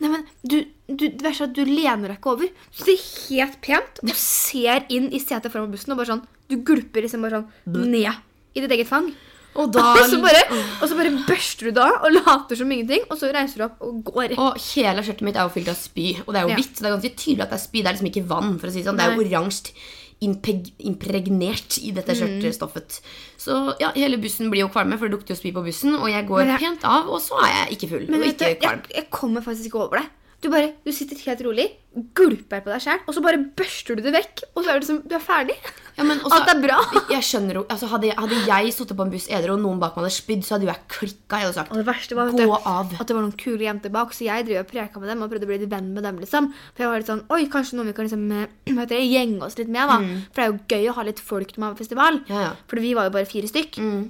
Nei, men du, du, det verste er at du lener deg ikke over. Du sitter helt pent og ser inn i setet foran bussen og bare sånn Du gulper liksom bare sånn ned i ditt eget fang. Og da Og så bare, og så bare børster du da og later som ingenting, og så reiser du opp og går. Og hele skjørtet mitt er jo fylt av spy. Og det er jo Ja. hvitt, så det er ganske tydelig at det er spy. Det er liksom ikke vann. for å si Det sånn. Det er jo oransje impregnert i dette Mm. Så ja, hele bussen blir jo kvalme, for det lukter jo spy på bussen. Og jeg går jeg- pent av, og så er jeg ikke full. Men og ikke ikke jeg, jeg kommer faktisk ikke over det. Du bare, du sitter helt rolig, gulper på deg sjæl, og så bare børster du det vekk. Og så er du, som du er ferdig. Ja, men også- Alt er bra. Jeg skjønner jo, altså Hadde, hadde jeg sittet på en buss edru og noen bak meg hadde spydd, så hadde jo jeg klikka. Jeg hadde sagt Og det verste var gå du, av. at det var noen kule jenter bak, så jeg drev og preka med dem og prøvde å bli litt venn med dem. liksom. For jeg var litt sånn, oi, kanskje noen vi kan liksom, vet hva gjenge oss litt med, da. For det er jo gøy å ha litt folk man er på festival. Mm. Ja, ja. For vi var jo bare fire stykk. Mm.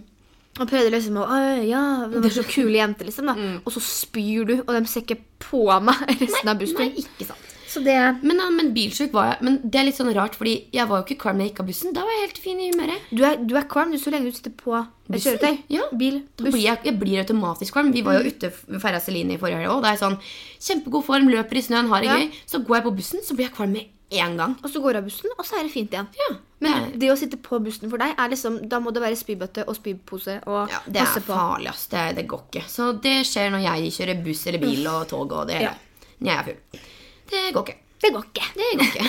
Og prøvde liksom å «Oi, ja, det var så kule jenter, liksom. da. Og så spyr du, og de ser ikke på meg resten av Nei, bussturen. ikke sant. Så det Men, men bilsjuk var jeg. Men det er litt sånn rart, fordi jeg var jo ikke kvalm da jeg gikk av bussen. Da var jeg helt fin i humøret. Du er, du er kvalm du, så lenge du sitter på kjøretøy. Ja. Bil, buss. blir jeg, jeg blir automatisk kvalm. Vi var jo ute ved Ferja Celine i forrige helg òg. Da er jeg sånn kjempegod form, løper i snøen, har det Ja. gøy. Så går jeg på bussen, så blir jeg kvalm med én gang. Og så går du av bussen, og så er det fint igjen. Ja, Men det det å sitte på bussen for deg, er liksom, da må det være spybøtte og spypose og Ja, det er farlig, ass. Det, det går ikke. Så det skjer når jeg kjører buss eller bil og tog og det hele. Ja. Jeg er full. Det går ikke. Det går ikke. Det går ikke.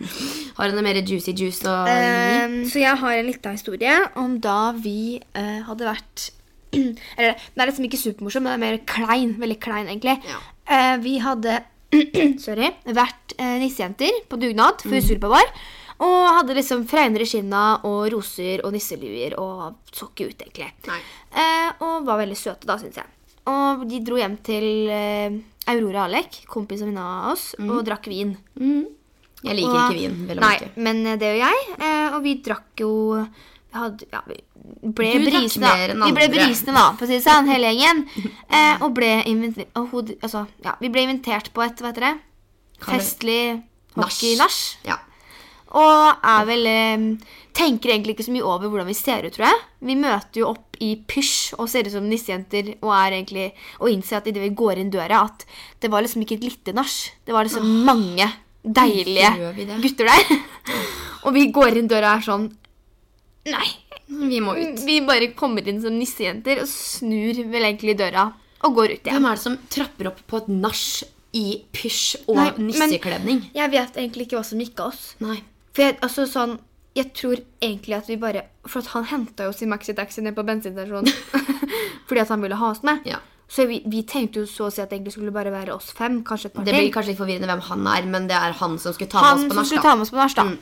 Har du noe mer juicy juice å gi? Ehm, så jeg har en liten historie om da vi uh, hadde vært Eller den er liksom ikke supermorsom, men det er mer klein. Veldig klein, egentlig. Ja. Uh, vi hadde sorry, vært eh, nissejenter på dugnad Mm. for Surpa vår. Og hadde liksom fregner i skinna og roser og nisseluer og så ikke ut, egentlig. Nei. Eh, og var veldig søte, da, syns jeg. Og de dro hjem til eh, Aurora Alek, kompis av oss, og drakk vin. Mm. Jeg liker Og- ikke vin. Nei, men eh, det gjør jeg. eh, Og vi drakk jo hadde, ja, vi ble Du brisende, mer enn. Vi ble brisene, da, for å si det sånn, hele gjengen. Eh, og ble invitert altså, ja, Vi ble invitert på et hva heter det, festlig hockey-nach. Ja. Og er vel eh, Tenker egentlig ikke så mye over hvordan vi ser ut, tror jeg. Vi møter jo opp i pysj og ser ut som nissejenter og er egentlig Og innser at idet vi går inn døra, at det var liksom ikke et lite nach. Det var liksom mange deilige gutter der. og vi går inn døra og er sånn Nei. Vi må ut. Vi bare kommer inn som nissejenter og snur vel egentlig døra og går ut igjen. Hvem er det som trapper opp på et nach i pysj og Nei, nissekledning? Jeg vet egentlig ikke hva som gikk av oss. Nei. For jeg, altså sånn, jeg tror egentlig at vi bare For at han henta jo sin maxitaxi ned på bensinstasjonen fordi at han ville ha oss med. Ja. Så vi, vi tenkte jo så å si at det egentlig skulle bare være oss fem, kanskje et par Det blir kanskje litt forvirrende hvem han er, men det er han som skulle ta Han med oss på nach.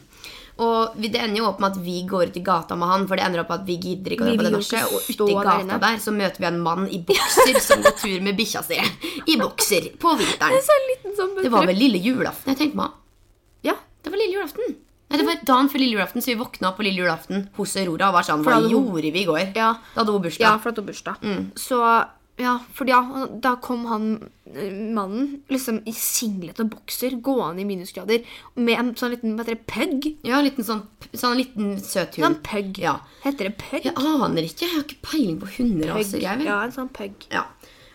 Og det ender jo opp med at vi går ut i gata med han, for det ender opp med at vi gidder ikke å dra på det nachet. Og ute i gata inne. der så møter vi en mann i bokser som går tur med bikkja si. I bokser på vinteren. Liten sånn Det var vel lille julaften jeg tenkte meg. Ja. Det var lille julaften. Nei, det var dagen før lille julaften, så vi våkna på lille julaften hos Aurora og var sånn Hva gjorde vi i går? Ja. Da hadde hun Ja, for at hun bursdag. Mm. Så Ja, for ja, da kom han eh, mannen liksom i singlet og bokser gående i minusgrader med en sånn liten hva heter det, pug. Ja, en liten sånn, sånn liten søt hund. Sånn pug. Ja. Heter det pug? Jeg aner ikke. Jeg har ikke peiling på hunderaser. jeg vel. Ja, en sånn pug. Ja.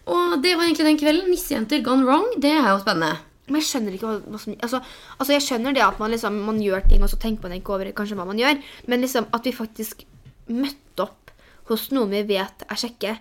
Og det var egentlig den kvelden. Nissejenter gone wrong. Det er jo spennende. Men jeg skjønner ikke hva, hva som altså, altså, jeg skjønner det at man liksom man gjør ting, og så tenker man ikke over kanskje hva man gjør, men liksom at vi faktisk møtte opp hos noen vi vet er kjekke,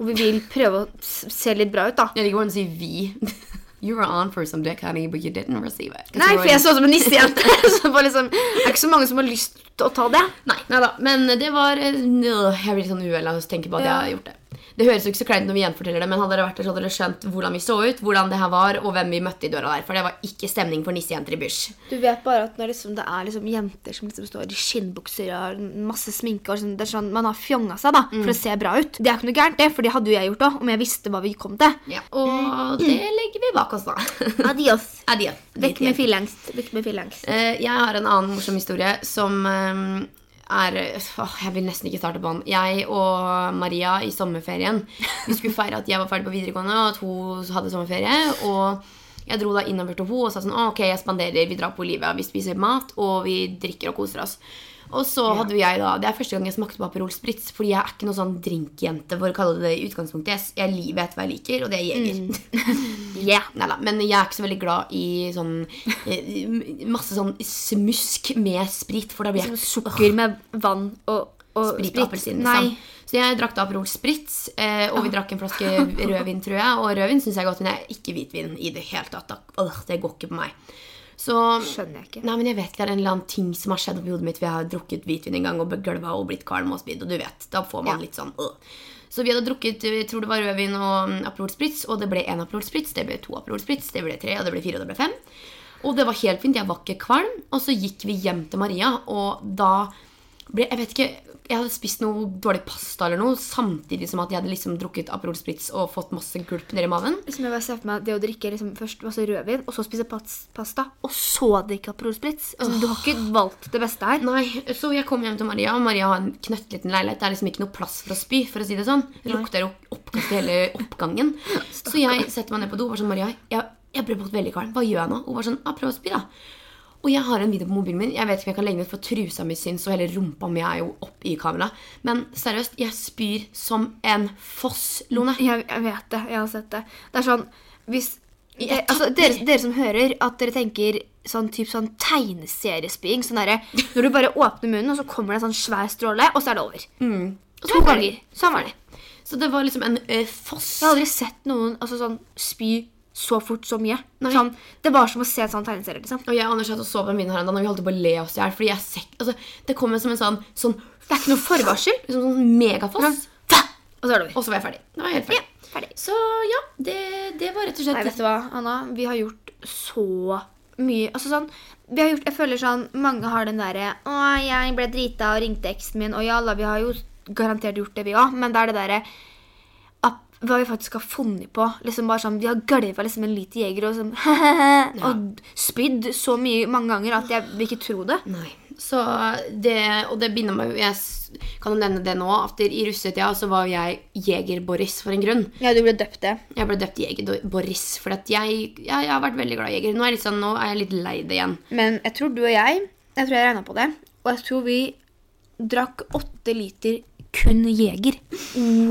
og vi vil prøve å se litt bra ut, da. Jeg liker hvordan du sier vi. You were on for some dick, honey, but you didn't receive it. Nei, for jeg så ut som en nissejente. så det liksom, det er ikke så mange som har lyst til å ta det. Nei, nei da. Men det var eh, Jeg blir litt sånn uvel av å tenke på at jeg har gjort det. Det høres jo ikke så kleint når vi gjenforteller det, men hadde dere vært der, så hadde dere skjønt hvordan vi så ut, hvordan det her var, og hvem vi møtte i døra der. For det var ikke stemning for nissejenter i Bush. Du vet bare at når liksom, det er liksom jenter som liksom står i skinnbukser og masse sminke og sånn, det er sånn, Man har fjonga seg da, for å se bra ut. Det er ikke noe gærent, det, for det hadde jo jeg gjort òg, om jeg visste hva vi kom til. Ja. Og det legger vi bak oss, da. Adios. Adios. Vekk med fillangst. Vekk med fillangst. Uh, Jeg har en annen morsom historie som eh, er åh, Jeg vil nesten ikke starte på den. Jeg og Maria i sommerferien Vi skulle feire at jeg var ferdig på videregående, og at hun hadde sommerferie. Og jeg dro da innover til henne og sa sånn Ok, jeg spanderer. Vi drar på Olivia. Vi spiser mat, og vi drikker og koser oss. Og så hadde vi jeg da Det er første gang jeg smakte på Aperol Spritz, fordi jeg er ikke noe sånn drinkjente, for å kalle det det i utgangspunktet. Jeg, jeg vet hva jeg liker, og det er Jeger. Yeah. Neida, men jeg er ikke så veldig glad i sånn eh, Masse sånn smusk med sprit, for da blir jeg Sukker med vann og, og Sprit og appelsin, liksom. Så jeg drakk da Aperol Spritz, eh, og vi drakk en flaske rødvin, tror jeg. Og rødvin syns jeg er godt, men jeg er ikke hvitvin i det hele tatt. Da. Det går ikke på meg. Så Skjønner jeg ikke. Nei, men jeg vet ikke, Det er en eller annen ting som har skjedd oppi hodet mitt. Vi har drukket hvitvin en gang og begølva og blitt kvalm og spydd. Og du vet, da får man Ja. litt sånn øh. Så vi hadde drukket jeg tror det var rødvin og mm, Aperol Spritz, og det ble én Aperol Spritz, det ble to Aperol Spritz, det ble tre, og det ble fire, og det ble fem. Og det var helt fint. Jeg var ikke kvalm. Og så gikk vi hjem til Maria, og da Jeg vet ikke Jeg hadde spist noe dårlig pasta eller noe, samtidig som at jeg hadde liksom drukket Aperol Spritz og fått masse gulp nedi maven. Som jeg bare ser for meg det å drikke liksom først masse rødvin, og så spise pasta, og så drikke Aperol Spritz. Altså, Du har ikke valgt det beste her. Nei, så jeg kom hjem til Maria, og Maria har en knøttliten leilighet. Det er liksom ikke noe plass for å spy, for å si det sånn. Det lukter jo oppkast i hele oppgangen. Så jeg setter meg ned på do og var sånn, Maria, jeg, jeg ble veldig kvalm. Hva gjør jeg nå? Hun var sånn, prøv å spy da. Og jeg har en video på mobilen min. Jeg vet ikke om jeg kan legge den ut, for trusa mi syns, og hele rumpa mi er jo opp i kamera. Men seriøst, jeg spyr som en foss, Lone. Jeg, jeg vet det. Jeg har sett det. Det er sånn Hvis Jeg eh, altså, dere, dere som hører, at dere tenker sånn typ sånn tegneseriespying. Sånn derre Når du bare åpner munnen, og så kommer det en sånn svær stråle, og så er det over. Så To er ganger. Sånn var det. Så det var liksom en ø, foss. Jeg har aldri sett noen altså, sånn, spy så fort så mye. Sånn, det var som å se en sånn tegneserie. liksom. Og jeg og Anders satt og så på min her en dag, og vi holdt på å le oss i hjel. Fordi jeg ser, altså, det kom som en sånn, sånn Det er ikke noe forvarsel. liksom sånn megafoss. Og så. Og så var jeg ferdig. Da var jeg helt ferdig. Ja, ferdig. Så ja, det, det var rett og slett Nei, vet du hva, Anna? Vi har gjort så mye Altså sånn vi har gjort, Jeg føler sånn Mange har den derre Å, jeg ble drita og ringte eksen min. Og ja, vi har jo garantert gjort det, vi òg. Men det er det derre Hva vi faktisk har funnet på. Liksom bare sånn, Vi har gølva liksom en liter jeger og sånn Og spydd så mye mange ganger at jeg vil ikke tro det. Nei. Så det, og det binder meg Jeg kan jo nevne det nå. At I russetida så var jeg Jeger-Boris for en grunn. Ja, du ble døpt det. Jeg ble døpt Jeger-Boris. For at jeg, jeg, jeg har vært veldig glad i jeger. Nå er, jeg litt sånn, nå er jeg litt lei det igjen. Men jeg tror du og jeg Jeg tror jeg regna på det. Og jeg tror vi drakk åtte liter kun jeger.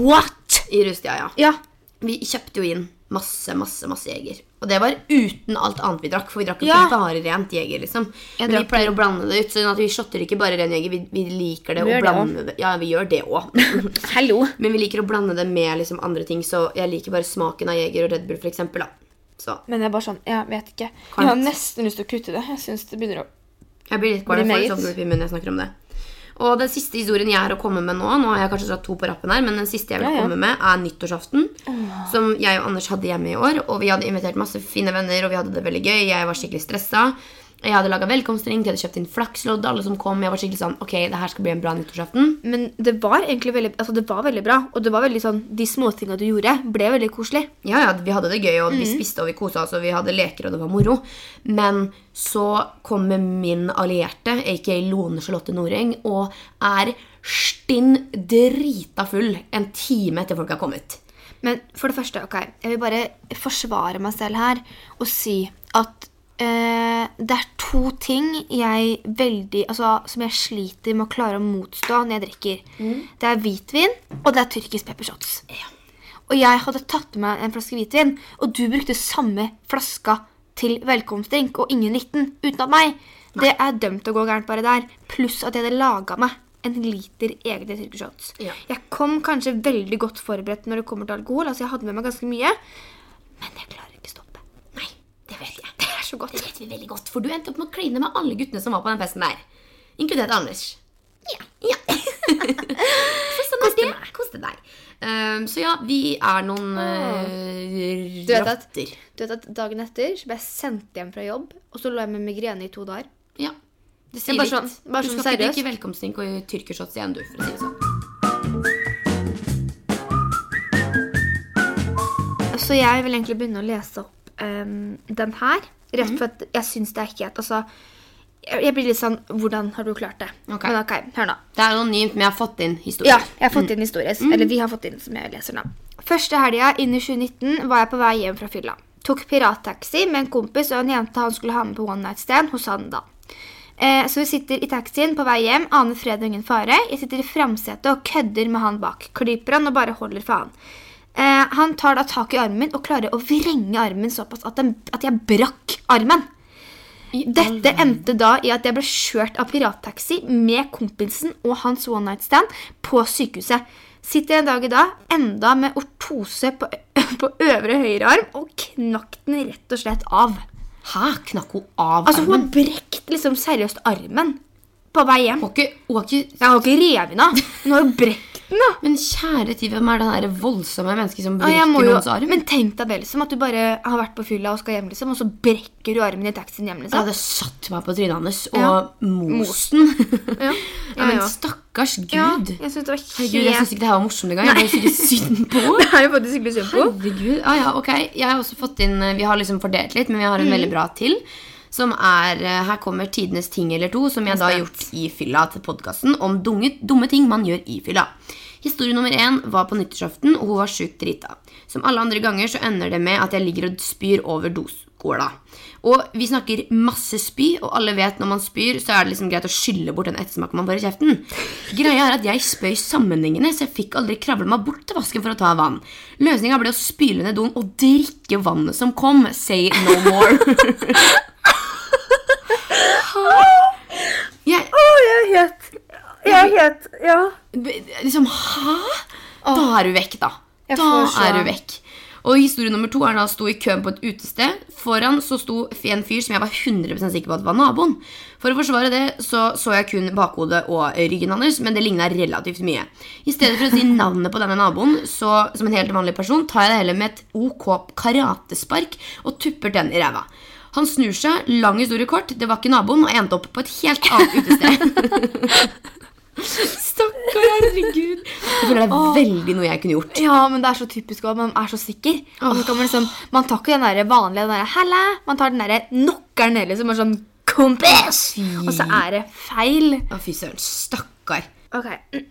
What?! I russetida, ja. Ja. Vi kjøpte jo inn masse, masse, masse jeger. Og det var uten alt annet vi drakk, for vi drakk jo Ja. bare rent jeger. liksom. Men vi pleier å blande det ut, sånn at vi shotter ikke bare ren jeger. Vi, vi liker det Vi å blande det. Ja, vi gjør det òg. Men vi liker å blande det med liksom andre ting, så jeg liker bare smaken av jeger og Red Bull, for eksempel, da. Så Men det er bare sånn, jeg vet ikke. Kan- Jeg har nesten lyst til å kutte det. Jeg syns det begynner å... jeg blir litt kvalm. Jeg får sånn i munnen jeg snakker om det. Og den siste historien jeg har å komme med nå Nå har jeg kanskje dratt to på rappen her, men den siste jeg vil Ja, ja. komme med, er nyttårsaften. Som jeg og Anders hadde hjemme i år. Og vi hadde invitert masse fine venner, og vi hadde det veldig gøy. Jeg var skikkelig stressa. Jeg hadde laga velkomstring, de hadde kjøpt inn flakslodd, alle som kom. Jeg var skikkelig sånn Ok, det her skal bli en bra nyttårsaften. Men det var egentlig veldig, altså det var veldig bra. Og det var veldig sånn, de småtinga du gjorde, ble veldig koselig. Ja, ja, vi hadde det gøy, og vi Mhm. spiste og vi kosa oss, og vi hadde leker, og det var moro. Men så kommer min allierte, aka Lone Charlotte Noreng, og er stinn drita full en time etter folk har kommet. Men for det første, ok, jeg vil bare forsvare meg selv her og si at eh, det er to ting jeg veldig, altså, som jeg sliter med å klare å motstå når jeg drikker. Det er hvitvin, og det er tyrkisk peppershots. Og jeg hadde tatt med meg en flaske hvitvin, og du brukte samme flaska til velkomstdrink, og ingen likte den utenom meg. Det er dømt å gå gærent bare der. Pluss at jeg hadde laga meg en liter egne tyrkershots. Ja. Jeg kom kanskje veldig godt forberedt når det kommer til alkohol. altså Jeg hadde med meg ganske mye. Men jeg klarer ikke stoppe. Nei, det vet jeg. Det så godt. Det vet vi veldig godt, for du endte opp med å kline med alle guttene som var på den festen der. Inkludert Anders. Ja. Ja. så sånn er det. Koste deg. Um, så ja, vi er noen uh, Du vet at-. Du vet at Dagen etter så ble jeg sendt hjem fra jobb, og så lå jeg med migrene i to dager. Ja. Det sier litt. sånn- bare du sånn skal ikke seriøst. drikke velkomstdrink og tyrkershots igjen, du, for å si det sånn. Så jeg vil egentlig begynne å lese opp um, den her. Rett for at jeg syns det er ikke helt Altså, jeg blir litt sånn Hvordan har du klart det? Okay. Men ok, hør nå. Det er anonymt, men jeg har fått inn historier. Ja, jeg har fått inn historie. Eller vi har fått inn, som jeg leser nå. Første helga inn i 2019 var jeg på vei hjem fra fylla. Tok pirattaxi med en kompis og en jente han skulle ha med på one night stand hos han da. Eh, så vi sitter i taxien på vei hjem, aner fred og ingen fare. Jeg sitter i framsetet og kødder med han bak. Klyper han og bare holder faen. Eh, han tar da tak i armen min og klarer å vrenge armen såpass at, den, at jeg brakk armen. Dette endte da i at jeg ble kjørt av pirattaxi med kompisen og hans one night stand på sykehuset. Sitter en dag i dag enda med ortose på, på øvre høyre arm og knakk den rett og slett av. Hæ? Knakk hun av Altså Hun har brekt liksom seriøst armen på vei hjem. Hun har ikke, hun har ikke Jeg har ikke revet den av. Hun har brekt da. Men kjære tid, hvem er det der voldsomme mennesket som brekker jo, noens arm? men tenk deg vel, liksom, at du bare har vært på fylla og skal hjem, liksom, og så brekker du armen i taxien hjem. Jeg Ja, hadde satt meg på trynet hans og Ja. most den. Ja. Ja, men stakkars gud. Ja, jeg synes det var Herregud, jeg syns ikke det her var morsomt engang. Jeg synes synd på. Det er jo faktisk skikkelig synd på. Herregud. Ah, ja, ok. Jeg har også fått inn Vi har liksom fordelt litt, men vi har en Mm. veldig bra til. Som er eh, Her kommer tidenes ting eller to, som jeg da har gjort i fylla til podkasten om dumme, dumme ting man gjør i fylla. Historie nummer én var på nyttårsaften, og hun var sjukt drita. Som alle andre ganger så ender det med at jeg ligger og spyr over doskåla. Og vi snakker masse spy, og alle vet når man spyr, så er det liksom greit å skylle bort den ettersmaken man får i kjeften. Greia er at jeg spøy sammenhengende, så jeg fikk aldri kravle meg bort til vasken for å ta vann. Løsninga ble å spyle ned doen og drikke vannet som kom. Say no more. jeg, Å, jeg er helt Er Ja. liksom, hæ? Da er du vekk, da. Da er du vekk. Og historie nummer to er da han stå i køen på et utested. Foran så sto en fyr som jeg var 100 sikker på at var naboen. For å forsvare det så så jeg kun bakhodet og ryggen hans, men det ligna relativt mye. I stedet for å si navnet på denne naboen, så som en helt vanlig person, tar jeg det heller med et OK karatespark og tupper den i ræva. Han snur seg, lang historie kort, det var ikke naboen, og endte opp på et helt annet utested. Stakkar, herregud. Jeg føler det er veldig noe jeg kunne gjort. Ja, men det er så typisk at man er så sikker. Og så kan Man liksom, man tar ikke den der vanlige den der, Halla! Man tar den der knockeren ned, liksom. er sånn Kompis! Og så er det feil. Å, fy søren. Stakkar. Ok,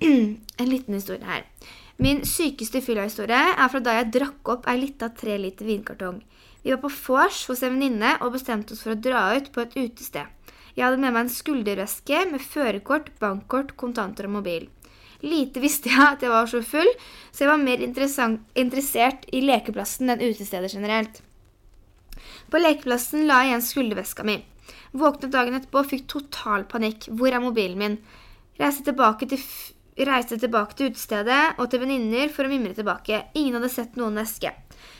En liten historie her. Min sykeste fyllahistorie er fra da jeg drakk opp ei lita tre liter vinkartong. Vi var på vors hos en venninne og bestemte oss for å dra ut på et utested. Jeg hadde med meg en skulderveske med førerkort, bankkort, kontanter og mobil. Lite visste jeg at jeg var så full, så jeg var mer interessert i lekeplassen enn utestedet generelt. På lekeplassen la jeg igjen skulderveska mi. Våknet dagen etterpå og fikk total panikk. Hvor er mobilen min? Reiste tilbake til, reiste tilbake til utestedet og til venninner for å mimre tilbake. Ingen hadde sett noen neske.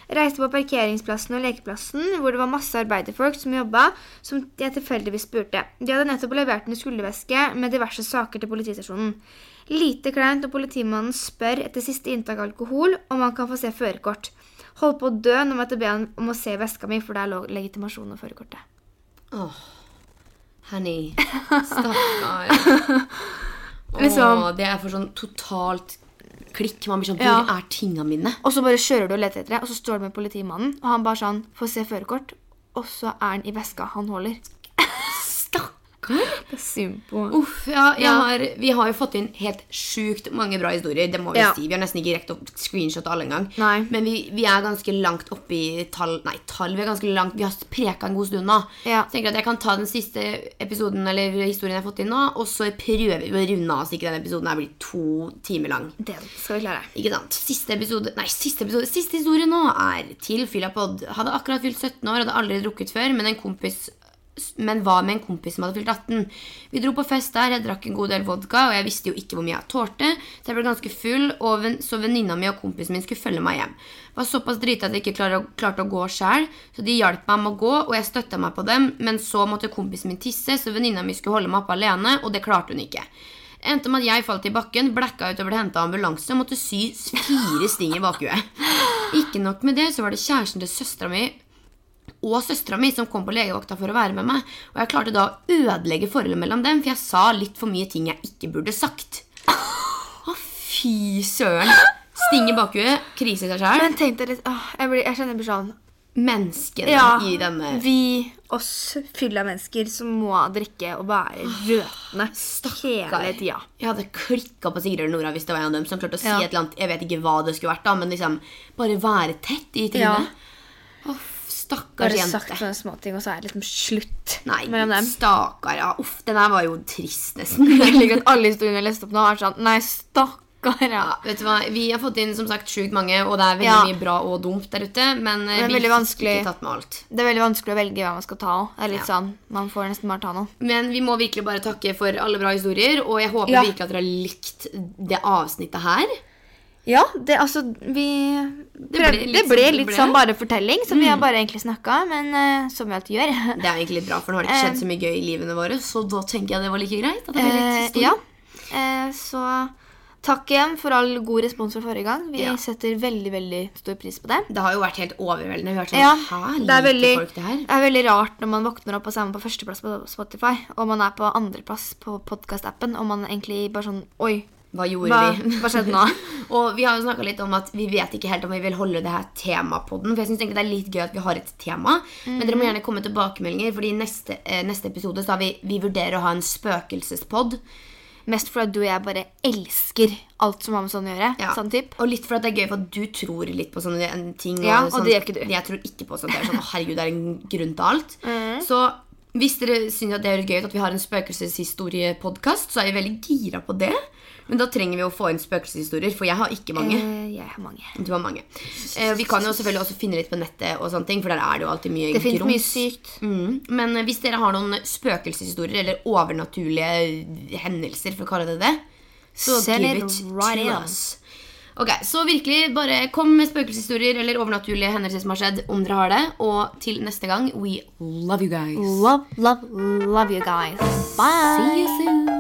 Reiste på parkeringsplassen og lekeplassen, hvor det var masse arbeiderfolk som jobba, som jeg tilfeldigvis spurte. De hadde nettopp levert en skulderveske med diverse saker til politistasjonen. Lite kleint når politimannen spør etter siste inntak av alkohol om han kan få se førerkort. Holdt på å dø når jeg måtte be han om å se veska mi, for der lå legitimasjonen og førerkortet. Åh, Henny. Stakkar. Åh, Liksom- det er for sånn totalt klikk. Man blir sånn Ja. Hvor er tinga mine? Og så bare kjører du og leter etter det, og så står du med politimannen, og han bare sånn Få se førerkort. Og så er han i veska han holder. Det er synd på Uff, ja, jeg har, Vi har jo fått inn helt sjukt mange bra historier. Det må vi Ja. si. Vi har nesten ikke rekt opp screenshotte alle engang. Men vi, vi er ganske langt oppe i tall Nei, tall. Vi er ganske langt Vi har preka en god stund nå. Ja. Så jeg tenker at jeg kan ta den siste episoden Eller historien jeg har fått inn nå, og så prøver vi å runde av så ikke den episoden her blir to timer lang. Den skal vi klare. Ikke sant? Siste episode Nei, siste episode Siste historie nå er til Filapod. Hadde akkurat fylt 17 år, hadde aldri drukket før, men en kompis men var med en kompis som hadde fylt 18. Vi dro på fest der, jeg drakk en god del vodka, og jeg visste jo ikke hvor mye jeg tålte, så jeg ble ganske full, ven, så venninna mi og kompisen min skulle følge meg hjem. Var såpass drita at jeg ikke klarte, klarte å gå sjæl, så de hjalp meg med å gå, og jeg støtta meg på dem, men så måtte kompisen min tisse, så venninna mi skulle holde meg oppe alene, og det klarte hun ikke. Endte med at jeg falt i bakken, blacka ut og ble henta av ambulanse og måtte sy fire sting i bakhuet. Ikke nok med det, så var det kjæresten til søstera mi og søstera mi som kom på legevakta for å være med meg. Og jeg klarte da å ødelegge forholdet mellom dem, for jeg sa litt for mye ting jeg ikke burde sagt. Å, fy søren. Sting i bakhuet, krise i seg sjøl. Men tenk dere åh, jeg, blir, jeg kjenner jeg blir sånn Menneskene Ja, i denne vi, oss fylla mennesker som må drikke og være røtne hele tida. Jeg hadde klikka på Sigrid og Nora hvis det var en av dem som klarte å si Ja. et eller annet. Jeg vet ikke hva det skulle vært, da, men liksom bare være tett i tingene. Ja. trynet. Å, jente. Bare sagt sånne småting, og så er det liksom slutt Nei, mellom dem. stakkar. Ja, uff, den her var jo trist, nesten. At alle historiene jeg leste opp nå, er sånn Nei, stakkar. Ja. Vet du hva? Vi har fått inn som sagt sjukt mange, og det er veldig Ja. mye bra og dumt der ute. Men eh, Det er vi veldig vanskelig. ikke tatt med alt. Det er veldig vanskelig å velge hva man skal ta òg. Ja. sånn, Man får nesten bare ta noe. Men vi må virkelig bare takke for alle bra historier, og jeg håper Ja. virkelig at dere har likt det avsnittet her. Ja, det altså Vi ble litt det som ble litt sånn bare fortelling, som vi har bare egentlig snakka, men uh, som vi alltid gjør. Det er egentlig litt bra, for nå har det ikke skjedd så mye gøy i livene våre, så da tenker jeg det var like greit. Det Eh, ja. Uh, så takk igjen for all god respons fra forrige gang. Vi Ja. setter veldig veldig stor pris på det. Det har jo vært helt overveldende. Vi har vært sånn, Ja, Hæ, det er, veldig, folk det her? det er veldig rart når man våkner opp og så er man på førsteplass på Spotify, og man er på andreplass på podkastappen, og man egentlig bare sånn Oi, Hva gjorde hva, vi? hva skjedde nå? Og vi har jo snakka litt om at vi vet ikke helt om vi vil holde det her temaet på den. For jeg egentlig det er litt gøy at vi har et tema. Men dere må Mhm. gjerne komme tilbakemeldinger, Fordi i neste, eh, neste episode så har vi, vi vurderer å ha en spøkelsespod. Mest fordi du og jeg bare elsker alt som har med sånn å gjøre. Ja. Sånn. Og litt fordi det er gøy, for at du tror litt på sånne en ting. Ja, og sånn- det gjør ikke du. Jeg tror ikke på sånt. Det er sånn, herregud, det er en grunn til alt. Mm. Så hvis dere syns det er gøy at vi har en spøkelseshistoriepodkast, så er vi veldig gira på det. Men da trenger vi å få inn spøkelseshistorier, for jeg har ikke mange. Eh, jeg har mange. Du har mange. Eh, vi kan jo selvfølgelig også finne litt på nettet, og sånne ting, for der er det jo alltid mye Det finnes mye sykt. Mm. Men eh, hvis dere har noen spøkelseshistorier eller overnaturlige hendelser, for å kalle det det, så Send it right to us. Ok, Så virkelig, bare kom med spøkelseshistorier eller overnaturlige hendelser som har skjedd, om dere har det. Og til neste gang, we love you guys. Love, love, love you guys. Bye. See you soon.